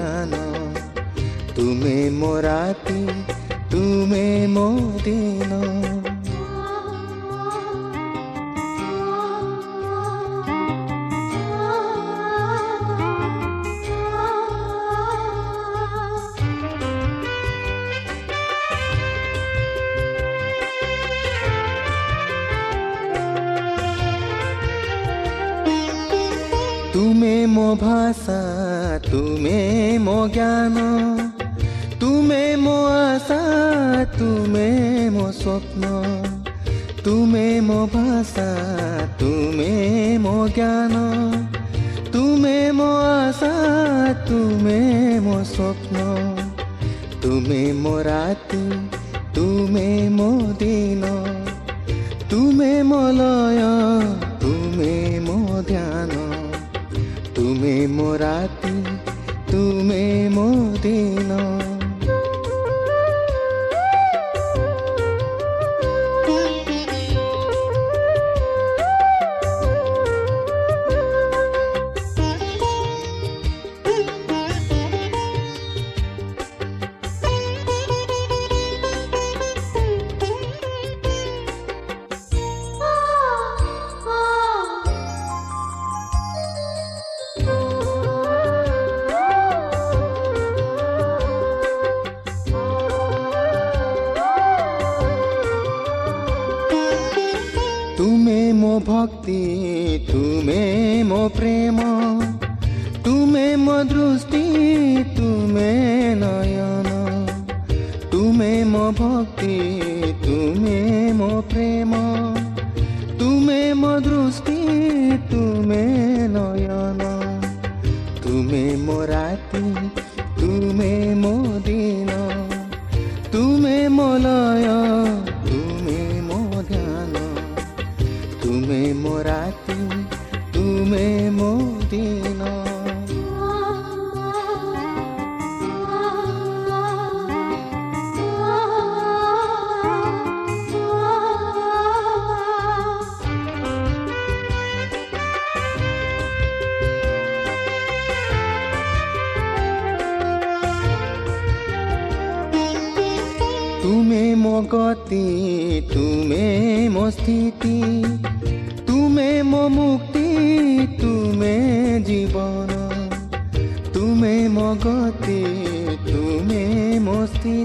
ମୋ ଧ୍ୟାନ ତୁମେ ମୋ ରାତି ମୋ ଜ୍ଞାନ ତୁମେ ମୋ ଆଶା ତୁମେ ମୋ ସ୍ୱପ୍ନ ତୁମେ ମୋ ଭାଷା ତୁମେ ମୋ ଜ୍ଞାନ ତୁମେ ମୋ ଆଶା ତୁମେ ମୋ ସ୍ୱପ୍ନ ତୁମେ ମୋ ରାତି ତୁମେ ମୋ ଦିନ ତୁମେ ମୋ ଲୟ ତୁମେ ମୋ ଧ୍ୟାନ ତୁମେ ମୋ ରାତି ତୁମେ ମୋ ମୋ ଭକ୍ତି ତୁମେ ମୋ ପ୍ରେମ ମୋ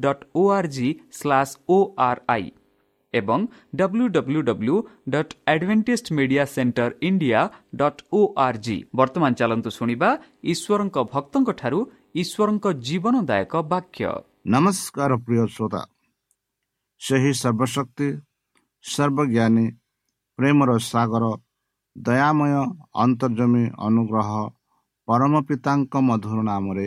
dot O R G slash ଓ ଏବଂ W W W dot Adventist media centre India dot O R G ବର୍ତ୍ତମାନ ଚାଲନ୍ତୁ ଶୁଣିବା ଈଶ୍ୱରଙ୍କ ଭକ୍ତଙ୍କଠାରୁ ଈଶ୍ୱରଙ୍କ ଜୀବନଦାୟକ ବାକ୍ୟ। ନମସ୍କାର ପ୍ରିୟ ଶ୍ରୋତା। ସେହି ସର୍ବଶକ୍ତି ସର୍ବଜ୍ଞାନୀ ପ୍ରେମର ସାଗର ଦୟାମୟ ଅନ୍ତର୍ଜମୀ ଅନୁଗ୍ରହ ପରମ ପିତାଙ୍କ ମଧୁର ନାମରେ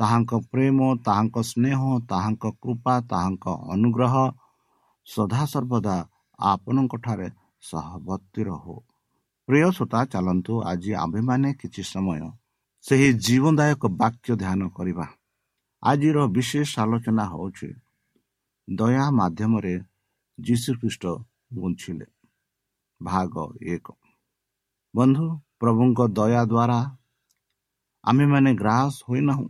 ତାହାଙ୍କ ପ୍ରେମ ତାହାଙ୍କ ସ୍ନେହ ତାହାଙ୍କ କୃପା ତାହାଙ୍କ ଅନୁଗ୍ରହ ସଦାସର୍ବଦା ଆପଣଙ୍କଠାରେ ସହବର୍ତ୍ତୀ ରହୁ। ପ୍ରିୟ ଶ୍ରୋତା ଚାଲନ୍ତୁ ଆଜି ଆମ୍ଭେମାନେ କିଛି ସମୟ ସେହି ଜୀବନଦାୟକ ବାକ୍ୟ ଧ୍ୟାନ କରିବା। ଆଜିର ବିଶେଷ ଆଲୋଚନା ହେଉଛି ଦୟା ମାଧ୍ୟମରେ ଯୀଶୁଖ୍ରୀଷ୍ଟ ବଞ୍ଚିଲେ ଭାଗ ଏକ। ବନ୍ଧୁ ପ୍ରଭୁଙ୍କ ଦୟା ଦ୍ୱାରା ଆମେମାନେ ଗ୍ରାସ ହୋଇନାହୁଁ।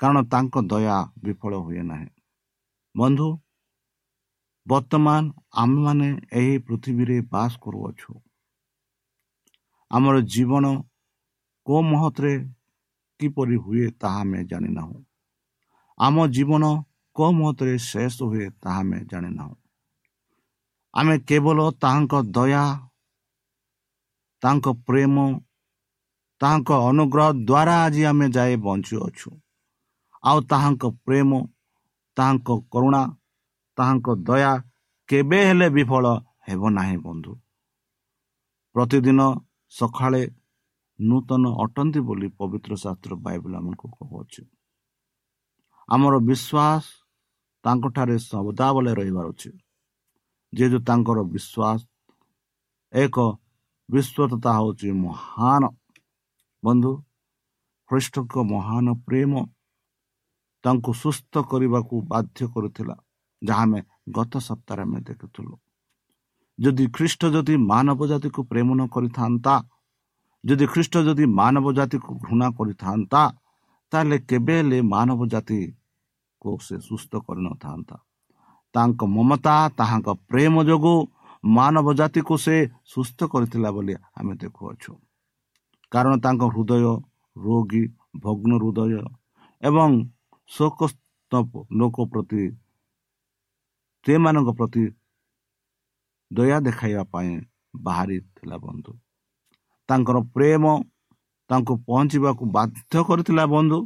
କାରଣ ତାଙ୍କ ଦୟା ବିଫଳ ହୁଏ ନାହିଁ ବନ୍ଧୁ ବର୍ତ୍ତମାନ ଆମେମାନେ ଏହି ପୃଥିବୀରେ ବାସ କରୁଅଛୁ ଆମର ଜୀବନ କେଉଁ ମହତରେ କିପରି ହୁଏ ତାହା ଆମେ ଜାଣିନାହୁଁ ଆମ ଜୀବନ କେଉଁ ମହତରେ ଶେଷ ହୁଏ ତାହା ଆମେ ଜାଣିନାହୁଁ ଆମେ କେବଳ ତାହାଙ୍କ ଦୟା ତାଙ୍କ ପ୍ରେମ ତାହାଙ୍କ ଅନୁଗ୍ରହ ଦ୍ୱାରା ଆଜି ଆମେ ଯାଇ ବଞ୍ଚୁଅଛୁ ଆଉ ତାହାଙ୍କ ପ୍ରେମ ତାହାଙ୍କ କରୁଣା ତାହାଙ୍କ ଦୟା କେବେ ହେଲେ ବିଫଳ ହେବ ନାହିଁ ବନ୍ଧୁ। ପ୍ରତିଦିନ ସକାଳେ ନୂତନ ଅଟନ୍ତି ବୋଲି ପବିତ୍ର ଶାସ୍ତ୍ର ବାଇବଲ ଆମକୁ କହୁଅଛି। ଆମର ବିଶ୍ୱାସ ତାଙ୍କଠାରେ ସଦାବେଳେ ରହିବାର ଅଛି। ଯେହେତୁ ତାଙ୍କର ବିଶ୍ୱାସ ଏକ ବିଶ୍ୱତତା ହେଉଛି ମହାନ। ବନ୍ଧୁ ଖ୍ରୀଷ୍ଟଙ୍କ ମହାନ ପ୍ରେମ ତାଙ୍କୁ ସୁସ୍ଥ କରିବାକୁ ବାଧ୍ୟ କରୁଥିଲା ଯାହା ଆମେ ଗତ ସପ୍ତାହରେ ଆମେ ଦେଖୁଥିଲୁ। ଯଦି ଖ୍ରୀଷ୍ଟ ଯଦି ମାନବ ଜାତିକୁ ପ୍ରେମ ନ କରିଥାନ୍ତା ଯଦି ଖ୍ରୀଷ୍ଟ ଯଦି ମାନବ ଜାତିକୁ ଘୃଣା କରିଥାନ୍ତା ତାହେଲେ କେବେ ହେଲେ ମାନବ ଜାତିକୁ ସେ ସୁସ୍ଥ କରିନଥାନ୍ତା। ତାଙ୍କ ମମତା ତାହାଙ୍କ ପ୍ରେମ ଯୋଗୁଁ ମାନବ ଜାତିକୁ ସେ ସୁସ୍ଥ କରିଥିଲା ବୋଲି ଆମେ ଦେଖୁଅଛୁ। କାରଣ ତାଙ୍କ ହୃଦୟ ରୋଗୀ ଭଗ୍ନ ହୃଦୟ ଏବଂ ଶୋକସ୍ତ ଲୋକ ପ୍ରତି ସେମାନଙ୍କ ପ୍ରତି ଦୟା ଦେଖାଇବା ପାଇଁ ବାହାରିଥିଲା ବନ୍ଧୁ। ତାଙ୍କର ପ୍ରେମ ତାଙ୍କୁ ପହଞ୍ଚିବାକୁ ବାଧ୍ୟ କରିଥିଲା ବନ୍ଧୁ।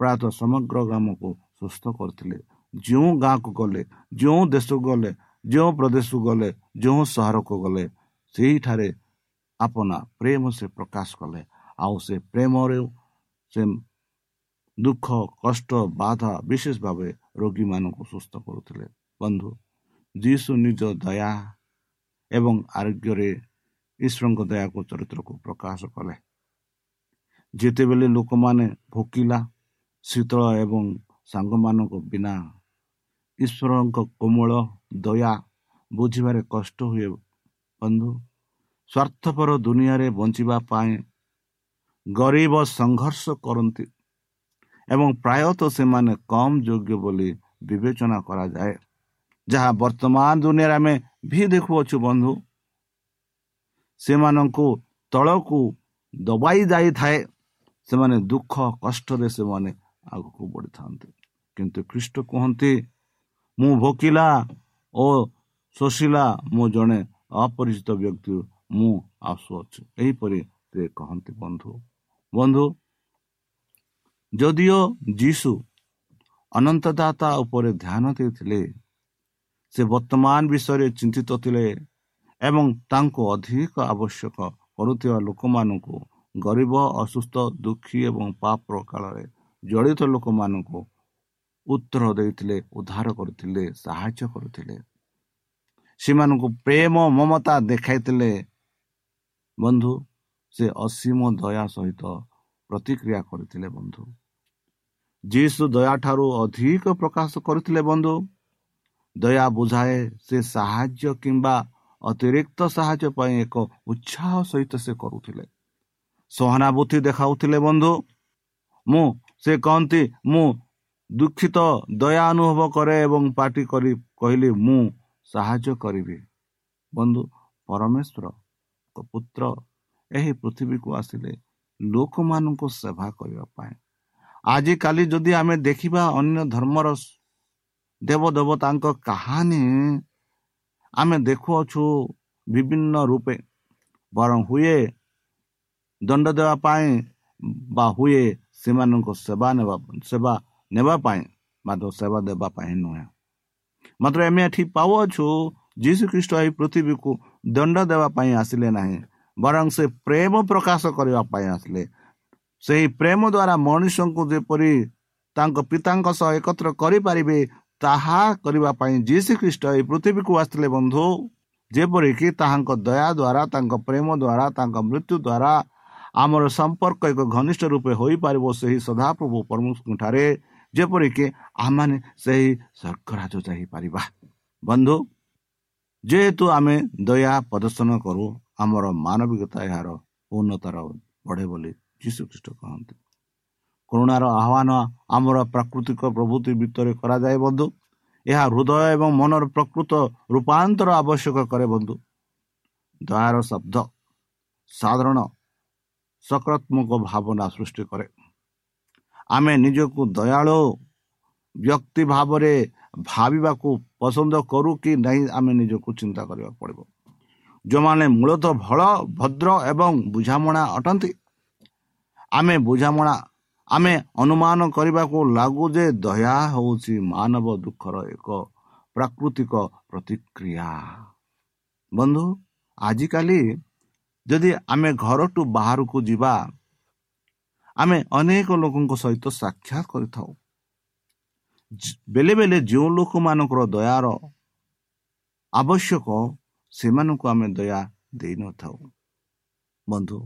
ପ୍ରାୟତଃ ସମଗ୍ର ଗ୍ରାମକୁ ସୁସ୍ଥ କରିଥିଲେ। ଯେଉଁ ଗାଁକୁ ଗଲେ ଯେଉଁ ଦେଶକୁ ଗଲେ ଯେଉଁ ପ୍ରଦେଶକୁ ଗଲେ ଯେଉଁ ସହରକୁ ଗଲେ ସେଇଠାରେ ଆପଣା ପ୍ରେମ ସେ ପ୍ରକାଶ କଲେ। ଆଉ ସେ ପ୍ରେମରେ ସେ ଦୁଃଖ କଷ୍ଟ ବାଧା ବିଶେଷ ଭାବେ ରୋଗୀମାନଙ୍କୁ ସୁସ୍ଥ କରୁଥିଲେ। ବନ୍ଧୁ ଯୀଶୁ ନିଜ ଦୟା ଏବଂ ଆରୋଗ୍ୟରେ ଈଶ୍ୱରଙ୍କ ଦୟାକୁ ଚରିତ୍ରକୁ ପ୍ରକାଶ କଲେ। ଯେତେବେଳେ ଲୋକମାନେ ଭୋକିଲା ଶୀତଳ ଏବଂ ସାଙ୍ଗମାନଙ୍କ ବିନା ଈଶ୍ୱରଙ୍କ କୋମଳ ଦୟା ବୁଝିବାରେ କଷ୍ଟ ହୁଏ ବନ୍ଧୁ ସ୍ୱାର୍ଥପର ଦୁନିଆରେ ବଞ୍ଚିବା ପାଇଁ ଗରିବ ସଂଘର୍ଷ କରନ୍ତି। ଏବଂ ପ୍ରାୟତଃ ସେମାନେ କମ୍ ଯୋଗ୍ୟ ବୋଲି ବିବେଚନା କରାଯାଏ ଯାହା ବର୍ତ୍ତମାନ ଦୁନିଆରେ ଆମେ ବି ଦେଖୁଅଛୁ ବନ୍ଧୁ ସେମାନଙ୍କୁ ତଳକୁ ଦବାଇ ଯାଇଥାଏ ସେମାନେ ଦୁଃଖ କଷ୍ଟରେ ସେମାନେ ଆଗକୁ ବଢ଼ିଥାନ୍ତି କିନ୍ତୁ ଖ୍ରୀଷ୍ଟ କୁହନ୍ତି ମୁଁ ଭୋକିଲା ଓ ଶୋଷିଲା ମୁଁ ଜଣେ ଅପରିଚିତ ବ୍ୟକ୍ତି ମୁଁ ଆସୁଅଛି ଏହିପରି ସେ କହନ୍ତି ବନ୍ଧୁ ବନ୍ଧୁ ଯଦିଓ ଯୀଶୁ ଅନନ୍ତଦାତା ଉପରେ ଧ୍ୟାନ ଦେଇଥିଲେ ସେ ବର୍ତ୍ତମାନ ବିଷୟରେ ଚିନ୍ତିତ ଥିଲେ ଏବଂ ତାଙ୍କୁ ଅଧିକ ଆବଶ୍ୟକ କରୁଥିବା ଲୋକମାନଙ୍କୁ ଗରିବ ଅସୁସ୍ଥ ଦୁଃଖୀ ଏବଂ ପାପ କାଳରେ ଜଡ଼ିତ ଲୋକମାନଙ୍କୁ ଉତ୍ତର ଦେଇଥିଲେ ଉଦ୍ଧାର କରୁଥିଲେ ସାହାଯ୍ୟ କରୁଥିଲେ ସେମାନଙ୍କୁ ପ୍ରେମ ମମତା ଦେଖାଇଥିଲେ ବନ୍ଧୁ ସେ ଅସୀମ ଦୟା ସହିତ ପ୍ରତିକ୍ରିୟା କରିଥିଲେ ବନ୍ଧୁ ଯୀଶୁ ଦୟାଠାରୁ ଅଧିକ ପ୍ରକାଶ କରିଥିଲେ ବନ୍ଧୁ ଦୟା ବୁଝାଏ ସେ ସାହାଯ୍ୟ କିମ୍ବା ଅତିରିକ୍ତ ସାହାଯ୍ୟ ପାଇଁ ଏକ ଉତ୍ସାହ ସହିତ ସେ କରୁଥିଲେ ସହାନୁଭୂତି ଦେଖାଉଥିଲେ ବନ୍ଧୁ ମୁଁ ସେ କହନ୍ତି ମୁଁ ଦୁଃଖିତ ଦୟା ଅନୁଭବ କରେ ଏବଂ ପାର୍ଟି କରି କହିଲି ମୁଁ ସାହାଯ୍ୟ କରିବି। ବନ୍ଧୁ ପରମେଶ୍ୱର ପୁତ୍ର ଏହି ପୃଥିବୀକୁ ଆସିଲେ ଲୋକମାନଙ୍କୁ ସେବା କରିବା ପାଇଁ ଆଜିକାଲି ଯଦି ଆମେ ଦେଖିବା ଅନ୍ୟ ଧର୍ମର ଦେବଦେବତାଙ୍କ କାହାଣୀ ଆମେ ଦେଖୁଅଛୁ ବିଭିନ୍ନ ରୂପେ ବରଂ ହୁଏ ଦଣ୍ଡ ଦେବା ପାଇଁ ବା ହୁଏ ସେମାନଙ୍କ ସେବା ନେବା ସେବା ନେବା ପାଇଁ ମାତ୍ର ସେବା ଦେବା ପାଇଁ ନୁହେଁ ମାତ୍ର ଆମେ ଏଠି ପାଉଅଛୁ ଯୀଶୁ ଖ୍ରୀଷ୍ଟ ଏହି ପୃଥିବୀକୁ ଦଣ୍ଡ ଦେବା ପାଇଁ ଆସିଲେ ନାହିଁ ବରଂ ସେ ପ୍ରେମ ପ୍ରକାଶ କରିବା ପାଇଁ ଆସିଲେ ସେହି ପ୍ରେମ ଦ୍ୱାରା ମଣିଷଙ୍କୁ ଯେପରି ତାଙ୍କ ପିତାଙ୍କ ସହ ଏକତ୍ର କରିପାରିବେ ତାହା କରିବା ପାଇଁ ଯୀଶୁ ଖ୍ରୀଷ୍ଟ ଏହି ପୃଥିବୀକୁ ଆସିଥିଲେ ବନ୍ଧୁ। ଯେପରିକି ତାହାଙ୍କ ଦୟା ଦ୍ୱାରା ତାଙ୍କ ପ୍ରେମ ଦ୍ୱାରା ତାଙ୍କ ମୃତ୍ୟୁ ଦ୍ୱାରା ଆମର ସମ୍ପର୍କ ଏକ ଘନିଷ୍ଠ ରୂପେ ହୋଇପାରିବ ସେହି ସଦାପ୍ରଭୁ ପରମେଶ୍ୱରଙ୍କଠାରେ। ଯେପରିକି ଆମମାନେ ସେହି ସ୍ୱର୍ଗରାଜ ଯାଇପାରିବା। ବନ୍ଧୁ ଯେହେତୁ ଆମେ ଦୟା ପ୍ରଦର୍ଶନ କରୁ ଆମର ମାନବିକତା ଏହାର ଉନ୍ନତର ବଢ଼େ ବୋଲି ଯୀଶୁଖ୍ରୀଷ୍ଟ କହନ୍ତି କରୁଣାର ଆହ୍ୱାନ ଆମର ପ୍ରାକୃତିକ ପ୍ରଭୃତି ଭିତରେ କରାଯାଏ ବନ୍ଧୁ। ଏହା ହୃଦୟ ଏବଂ ମନର ପ୍ରକୃତ ରୂପାନ୍ତର ଆବଶ୍ୟକ କରେ ବନ୍ଧୁ। ଦୟାର ଶବ୍ଦ ସାଧାରଣ ସକାରାତ୍ମକ ଭାବନା ସୃଷ୍ଟି କରେ। ଆମେ ନିଜକୁ ଦୟାଳୁ ବ୍ୟକ୍ତି ଭାବରେ ଭାବିବାକୁ ପସନ୍ଦ କରୁ କି ନାହିଁ ଆମେ ନିଜକୁ ଚିନ୍ତା କରିବାକୁ ପଡ଼ିବ। ଯେଉଁମାନେ ମୂଳତଃ ଭଲ ଭଦ୍ର ଏବଂ ବୁଝାମଣା ଅଟନ୍ତି ଆମେ ବୁଝାମଣା। ଆମେ ଅନୁମାନ କରିବାକୁ ଲାଗୁ ଯେ ଦୟା ହେଉଛି ମାନବ ଦୁଃଖର ଏକ ପ୍ରାକୃତିକ ପ୍ରତିକ୍ରିୟା। ବନ୍ଧୁ ଆଜିକାଲି ଯଦି ଆମେ ଘରଠୁ ବାହାରକୁ ଯିବା ଆମେ ଅନେକ ଲୋକଙ୍କ ସହିତ ସାକ୍ଷାତ କରିଥାଉ। ବେଳେ ବେଳେ ଯେଉଁ ଲୋକମାନଙ୍କର ଦୟାର ଆବଶ୍ୟକ ସେମାନଙ୍କୁ ଆମେ ଦୟା ଦେଇନଥାଉ। ବନ୍ଧୁ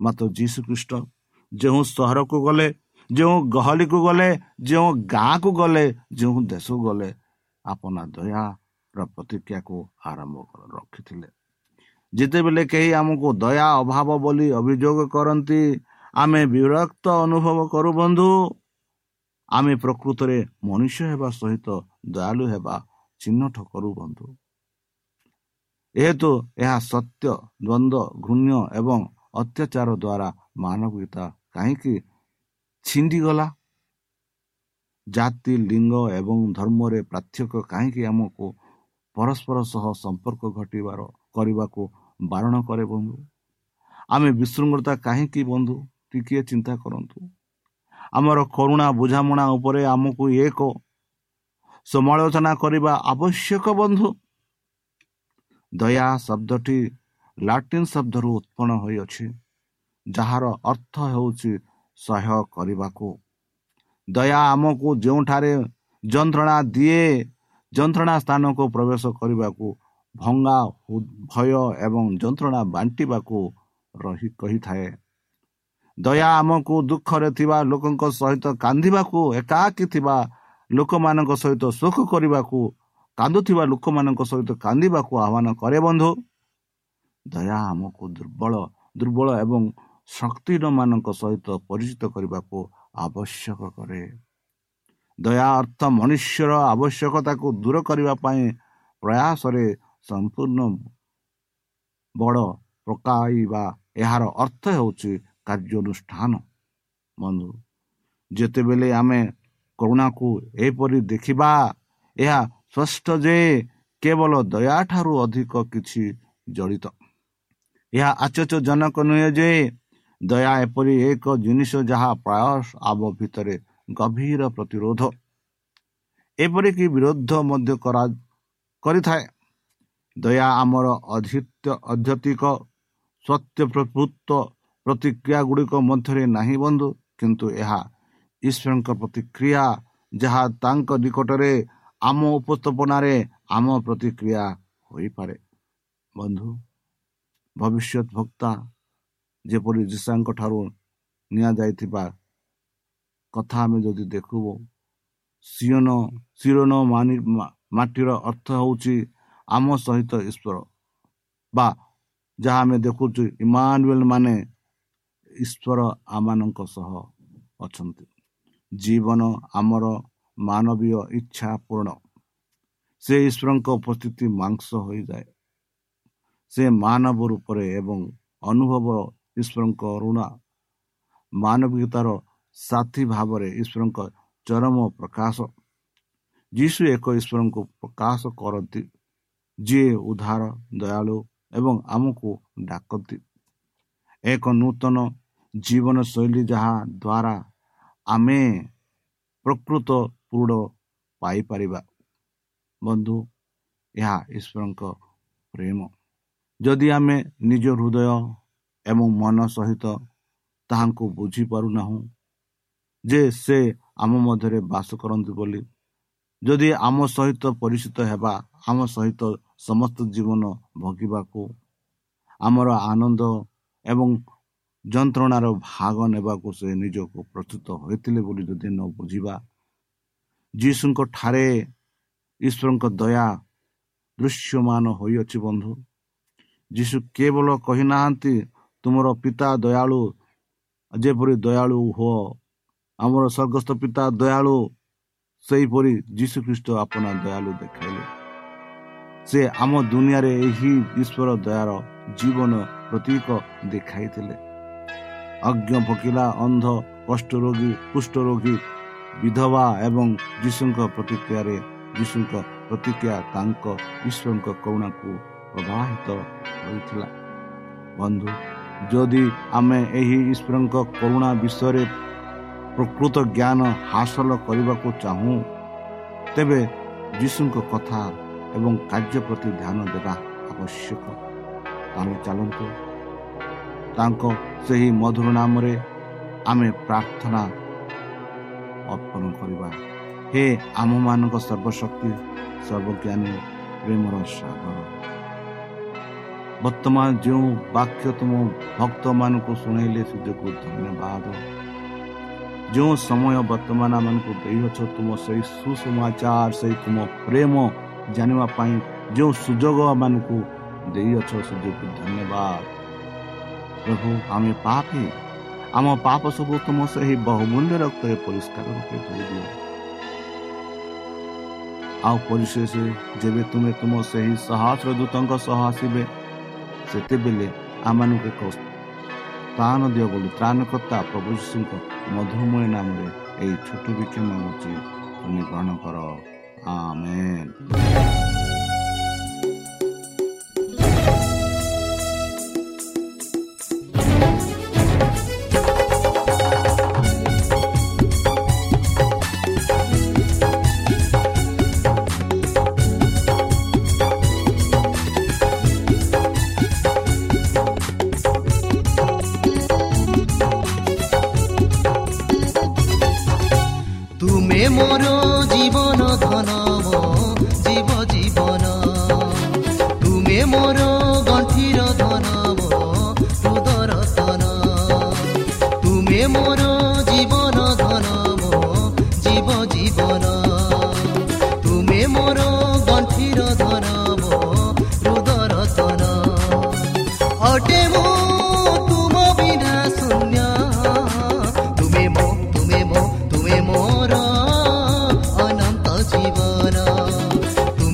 ମାତ୍ର ଯୀଶୁ ଖ୍ରୀଷ୍ଟ ଯେଉଁ ସହରକୁ ଗଲେ ଯେଉଁ ଗହଳିକୁ ଗଲେ ଯେଉଁ ଗାଁକୁ ଗଲେ ଯେଉଁ ଦେଶକୁ ଗଲେ ଆପଣ ଦୟାର ପ୍ରତିକ୍ରିୟାକୁ ଆରମ୍ଭ ରଖିଥିଲେ। ଯେତେବେଳେ କେହି ଆମକୁ ଦୟା ଅଭାବ ବୋଲି ଅଭିଯୋଗ କରନ୍ତି ଆମେ ବିରକ୍ତ ଅନୁଭବ କରୁ ବନ୍ଧୁ। ଆମେ ପ୍ରକୃତରେ ମନୁଷ୍ୟ ହେବା ସହିତ ଦୟାଳୁ ହେବା ଚିହ୍ନଟ କରୁ ବନ୍ଧୁ। ଏହେତୁ ଏହା ସତ୍ୟ ଦ୍ୱନ୍ଦ୍ୱ ଘୃଣ୍ୟ ଏବଂ ଅତ୍ୟାଚାର ଦ୍ୱାରା ମାନବିକତା କାହିଁକି? ଛିଣ୍ଡିଗଲା। ଜାତି ଲିଙ୍ଗ ଏବଂ ଧର୍ମରେ ପାର୍ଥକ୍ୟ କାହିଁକି ଆମକୁ ପରସ୍ପର ସହ ସମ୍ପର୍କ ଘଟିବାର କରିବାକୁ ବାରଣ କରେ ବନ୍ଧୁ? ଆମେ ବିଶୃଙ୍ଖଳତା କାହିଁକି ବନ୍ଧୁ? ଟିକିଏ ଚିନ୍ତା କରନ୍ତୁ। ଆମର କରୁଣା ବୁଝାମଣା ଉପରେ ଆମକୁ ଏକ ସମାଲୋଚନା କରିବା ଆବଶ୍ୟକ ବନ୍ଧୁ। ଦୟା ଶବ୍ଦଟି ଲାଟିନ୍ ଶବ୍ଦରୁ ଉତ୍ପନ୍ନ ହୋଇଅଛି। ଯାହାର ଅର୍ଥ ହେଉଛି ସହ୍ୟ କରିବାକୁ। ଦୟା ଆମକୁ ଯେଉଁଠାରେ ଯନ୍ତ୍ରଣା ଦିଏ ଯନ୍ତ୍ରଣା ସ୍ଥାନକୁ ପ୍ରବେଶ କରିବାକୁ ଭଙ୍ଗା ଭୟ ଏବଂ ଯନ୍ତ୍ରଣା ବାଣ୍ଟିବାକୁ ରହି କହିଥାଏ। ଦୟା ଆମକୁ ଦୁଃଖରେ ଥିବା ଲୋକଙ୍କ ସହିତ କାନ୍ଦିବାକୁ ଏକାକୀ ଥିବା ଲୋକମାନଙ୍କ ସହିତ ସୁଖ କରିବାକୁ କାନ୍ଦୁଥିବା ଲୋକମାନଙ୍କ ସହିତ କାନ୍ଦିବାକୁ ଆହ୍ୱାନ କରେ ବନ୍ଧୁ। ଦୟା ଆମକୁ ଦୁର୍ବଳ ଦୁର୍ବଳ ଏବଂ ଶକ୍ତିହୀନମାନଙ୍କ ସହିତ ପରିଚିତ କରିବାକୁ ଆବଶ୍ୟକ କରେ। ଦୟା ଅର୍ଥ ମନୁଷ୍ୟର ଆବଶ୍ୟକତାକୁ ଦୂର କରିବା ପାଇଁ ପ୍ରୟାସରେ ସମ୍ପୂର୍ଣ୍ଣ ବଡ଼ ପକାଇବା ଏହାର ଅର୍ଥ ହେଉଛି କାର୍ଯ୍ୟାନୁଷ୍ଠାନ। ବନ୍ଧୁ ଯେତେବେଳେ ଆମେ କରୁଣାକୁ ଏହିପରି ଦେଖିବା ଏହା ସ୍ପଷ୍ଟ ଯେ କେବଳ ଦୟା ଠାରୁ ଅଧିକ କିଛି ଜଡ଼ିତ। ଏହା ଆଶ୍ଚର୍ଯ୍ୟଜନକ ନୁହେଁ ଯେ ଦୟା ଏପରି ଏକ ଜିନିଷ ଯାହା ପ୍ରାୟ ଆମ ଭିତରେ ଗଭୀର ପ୍ରତିରୋଧ। ଏପରିକି ବିରୋଧ ମଧ୍ୟ କରିଥାଏ। ଦୟା ଆମର ଅଧ୍ୟତିକ ସତ୍ୟ ପ୍ରଭୃତ ପ୍ରତିକ୍ରିୟା ଗୁଡ଼ିକ ମଧ୍ୟରେ ନାହିଁ ବନ୍ଧୁ କିନ୍ତୁ ଏହା ଈଶ୍ୱରଙ୍କ ପ୍ରତିକ୍ରିୟା ଯାହା ତାଙ୍କ ନିକଟରେ ଆମ ଉପସ୍ଥାପନାରେ ଆମ ପ୍ରତିକ୍ରିୟା ହୋଇପାରେ। ବନ୍ଧୁ ଭବିଷ୍ୟତ ଭକ୍ତା ଯେପରି ଯୀଶାଙ୍କ ଠାରୁ ନିଆଯାଇଥିବା କଥା ଆମେ ଯଦି ଦେଖିବୁ ସିଓନ ଶିରୋନ ମାଟିର ଅର୍ଥ ହେଉଛି ଆମ ସହିତ ଈଶ୍ୱର। ବା ଯାହା ଆମେ ଦେଖୁଛୁ ଇମାନୁଏଲ ମାନେ ଈଶ୍ୱର ଆମମାନଙ୍କ ସହ ଅଛନ୍ତି। ଜୀବନ ଆମର ମାନବୀୟ ଇଚ୍ଛା ପୂରଣ। ସେ ଈଶ୍ୱରଙ୍କ ଉପସ୍ଥିତି ମାଂସ ହୋଇଯାଏ। ସେ ମାନବ ରୂପରେ ଏବଂ ଅନୁଭବ ଈଶ୍ୱରଙ୍କ ଋଣା। ମାନବିକତାର ସାଥୀ ଭାବରେ ଈଶ୍ୱରଙ୍କ ଚରମ ପ୍ରକାଶ। ଯୀଶୁ ଏକ ଈଶ୍ୱରଙ୍କୁ ପ୍ରକାଶ କରନ୍ତି ଯିଏ ଉଦ୍ଧାର ଦୟାଳୁ ଏବଂ ଆମକୁ ଡାକନ୍ତି। ଏକ ନୂତନ ଜୀବନଶୈଳୀ ଯାହା ଦ୍ୱାରା ଆମେ ପ୍ରକୃତ ପୃଢ଼ ପାଇପାରିବା। ବନ୍ଧୁ ଏହା ଈଶ୍ୱରଙ୍କ ପ୍ରେମ। ଯଦି ଆମେ ନିଜ ହୃଦୟ ଏବଂ ମନ ସହିତ ତାହାଙ୍କୁ ବୁଝିପାରୁନାହୁଁ ଯେ ସେ ଆମ ମଧ୍ୟରେ ବାସ କରନ୍ତି ବୋଲି। ଯଦି ଆମ ସହିତ ପରିଚିତ ହେବା ଆମ ସହିତ ସମସ୍ତ ଜୀବନ ଭୋଗିବାକୁ ଆମର ଆନନ୍ଦ ଏବଂ ଯନ୍ତ୍ରଣାର ଭାଗ ନେବାକୁ ସେ ନିଜକୁ ପ୍ରସ୍ତୁତ ହୋଇଥିଲେ ବୋଲି ଯଦି ନ ବୁଝିବା ଯୀଶୁଙ୍କ ଠାରେ ଈଶ୍ୱରଙ୍କ ଦୟା ଦୃଶ୍ୟମାନ ହୋଇଅଛି ବନ୍ଧୁ। ଯୀଶୁ କେବଳ କହିନାହାନ୍ତି ତୁମର ପିତା ଦୟାଳୁ ଯେପରି ଦୟାଳୁ ହୁଅ ଆମର ସ୍ୱର୍ଗସ୍ଥ ପିତା ଦୟାଳୁ ସେହିପରି ଯୀଶୁ ଖ୍ରୀଷ୍ଟ ଆପଣା ଦୟାଳୁ ଦେଖାଇଲେ। ସେ ଆମ ଦୁନିଆରେ ଏହି ଈଶ୍ୱର ଦୟାର ଜୀବନ ପ୍ରତୀକ ଦେଖାଇଥିଲେ। ଅଜ୍ଞ ଭକିଲା ଅନ୍ଧ କଷ୍ଟ ରୋଗୀ କୁଷ୍ଠ ରୋଗୀ ବିଧବା ଏବଂ ଯୀଶୁଙ୍କ ପ୍ରତିକ୍ରିୟାରେ ଯୀଶୁଙ୍କ ପ୍ରତିକ୍ରିୟା ତାଙ୍କ ଈଶ୍ୱରଙ୍କ କରୁଣାକୁ ପ୍ରବାହିତ କରିଥିଲା। ବନ୍ଧୁ ଯଦି ଆମେ ଏହି ଈଶ୍ୱରଙ୍କ କରୁଣା ବିଷୟରେ ପ୍ରକୃତ ଜ୍ଞାନ ହାସଲ କରିବାକୁ ଚାହୁଁ ତେବେ ଯୀଶୁଙ୍କ କଥା ଏବଂ କାର୍ଯ୍ୟ ପ୍ରତି ଧ୍ୟାନ ଦେବା ଆବଶ୍ୟକ। ଆମେ ଚାଲନ୍ତୁ। ତାଙ୍କ ସେହି ମଧୁର ନାମରେ ଆମେ ପ୍ରାର୍ଥନା ଅର୍ପଣ କରିବା। ହେ ଆମମାନଙ୍କ ସର୍ବଶକ୍ତି ସର୍ବଜ୍ଞାନୀ ପ୍ରେମର ସାଗର। ବର୍ତ୍ତମାନ ଯେଉଁ ବାକ୍ୟ ତୁମ ଭକ୍ତମାନଙ୍କୁ ଶୁଣେଇଲେ ସେ ଯୋଗୁଁ ଧନ୍ୟବାଦ ଯେଉଁ ସମୟ ବର୍ତ୍ତମାନ ଆମମାନଙ୍କୁ ଦେଇଅଛ ତୁମ ସେଇ ସୁସମାଚାର ସେଇ ତୁମ ପ୍ରେମ ଜାଣିବା ପାଇଁ ଯେଉଁ ସୁଯୋଗ ଆମମାନଙ୍କୁ ଦେଇଅଛ ସେ ଯୋଗୁଁ ଧନ୍ୟବାଦ ପ୍ରଭୁ ଆମେ ପାପି। ଆମ ପାପ ସବୁ ତୁମ ସେହି ବହୁମୂଲ୍ୟ ରକ୍ତରେ ପରିଷ୍କାର ରୂପେ ଧୋଇଦିଅ ଆଉ ପରିଶେଷ ଯେବେ ତୁମେ ତୁମ ସେହି ସହସ୍ର ଦୂତଙ୍କ ସହ ଆସିବେ ସେତେବେଳେ ଆମମାନଙ୍କୁ ଏକ ସ୍ଥାନ ଦିଅ ବୋଲି ତ୍ରାଣକର୍ତ୍ତା ପ୍ରଭୁ ଯୀଶୁଙ୍କ ମଧୁମୟ ନାମରେ ଏହି ଛୋଟ ବିକ୍ଷମ ହେଉଛି ତୁମେ ଗ୍ରହଣ କର। ଆମେନ୍।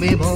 vivo.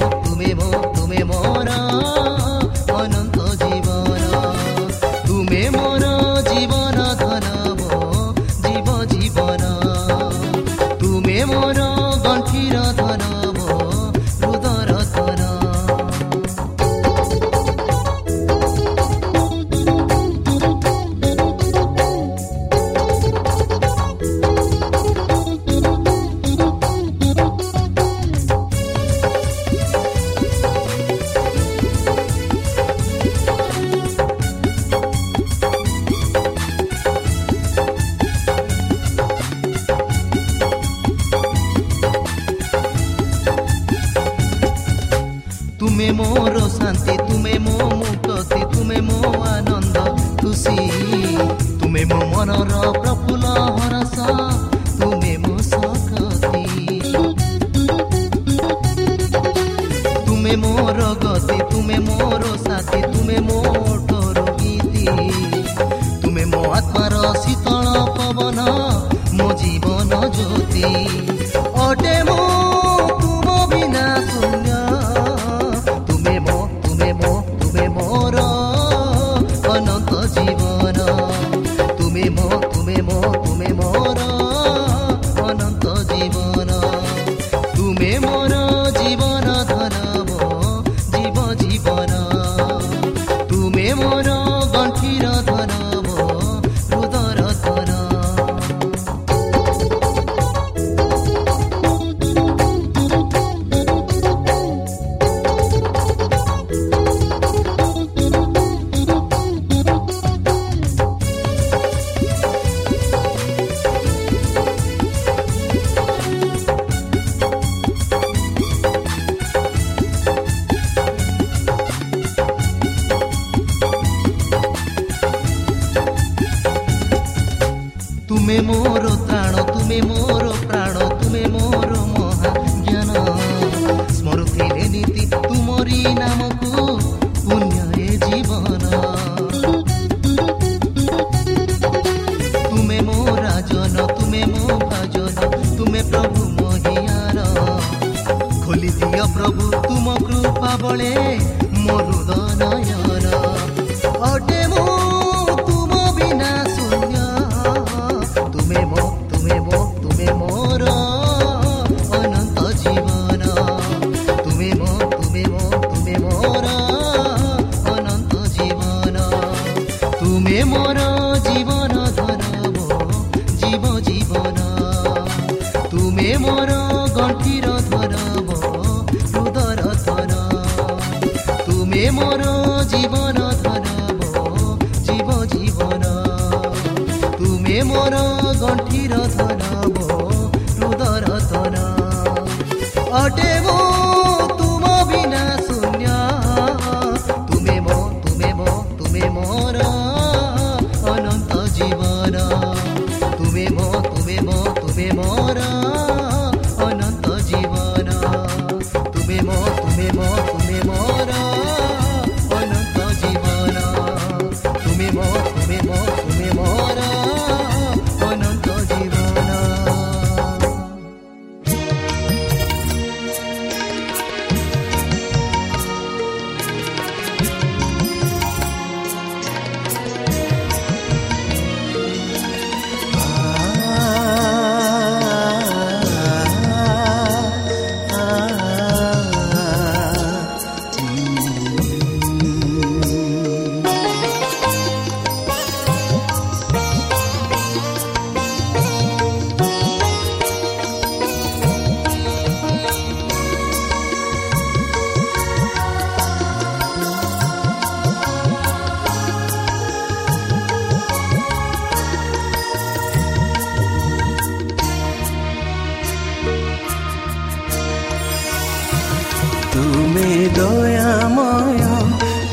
তুমি দয়াময়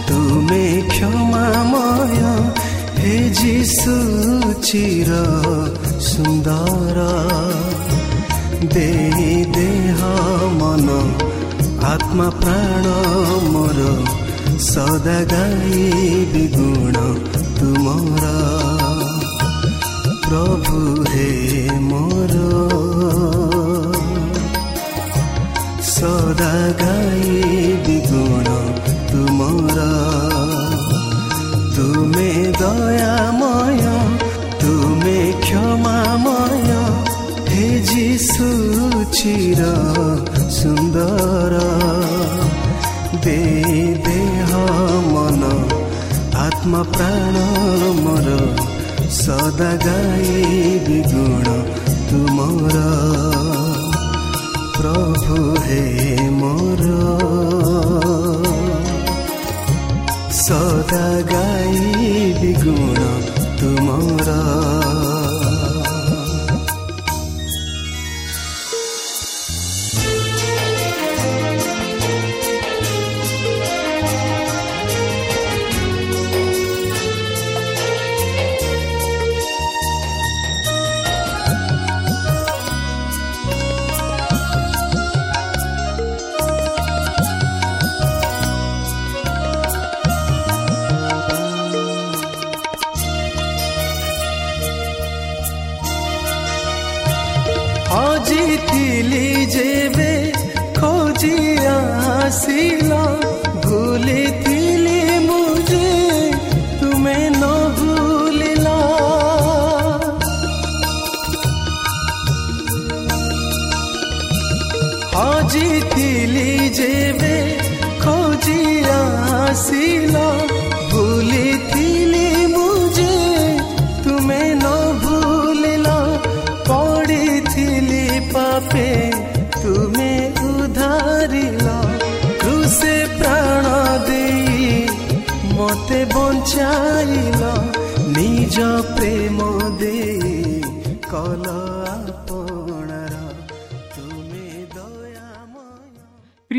তুমি ক্ষমাময় হে যিশু চির সুন্দর দেহি দেহ মন আত্মা প্রাণ মোর সদা গাই গুণ তোমার প্রভু হে মোরা ସଦା ଗାଇବି ଗୁଣ ତୁମର ତୁମେ ଦୟାମୟ ତୁମେ କ୍ଷମାମୟ ହେ ଯୀଶୁ ଚିର ସୁନ୍ଦର ଦେ ଦେହ ମନ ଆତ୍ମା ପ୍ରାଣ ମୋର ସଦା ଗାଇବି ଗୁଣ ତୁମର ପ୍ରଭୁ ହେ ମୋର। ସଦା ଗାଇ ଗୁଣ ତୁମର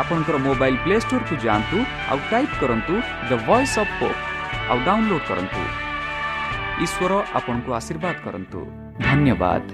ଆପଣଙ୍କର ମୋବାଇଲ ପ୍ଲେ ଷ୍ଟୋରକୁ ଯାଆନ୍ତୁ ଆଉ ଟାଇପ୍ କରନ୍ତୁ ଦ ଭଏସ୍ ଅଫ୍ ପୋପ୍ ଆଉ ଡାଉନଲୋଡ୍ କରନ୍ତୁ। ଈଶ୍ୱର ଆପଣଙ୍କୁ ଆଶୀର୍ବାଦ କରନ୍ତୁ। ଧନ୍ୟବାଦ।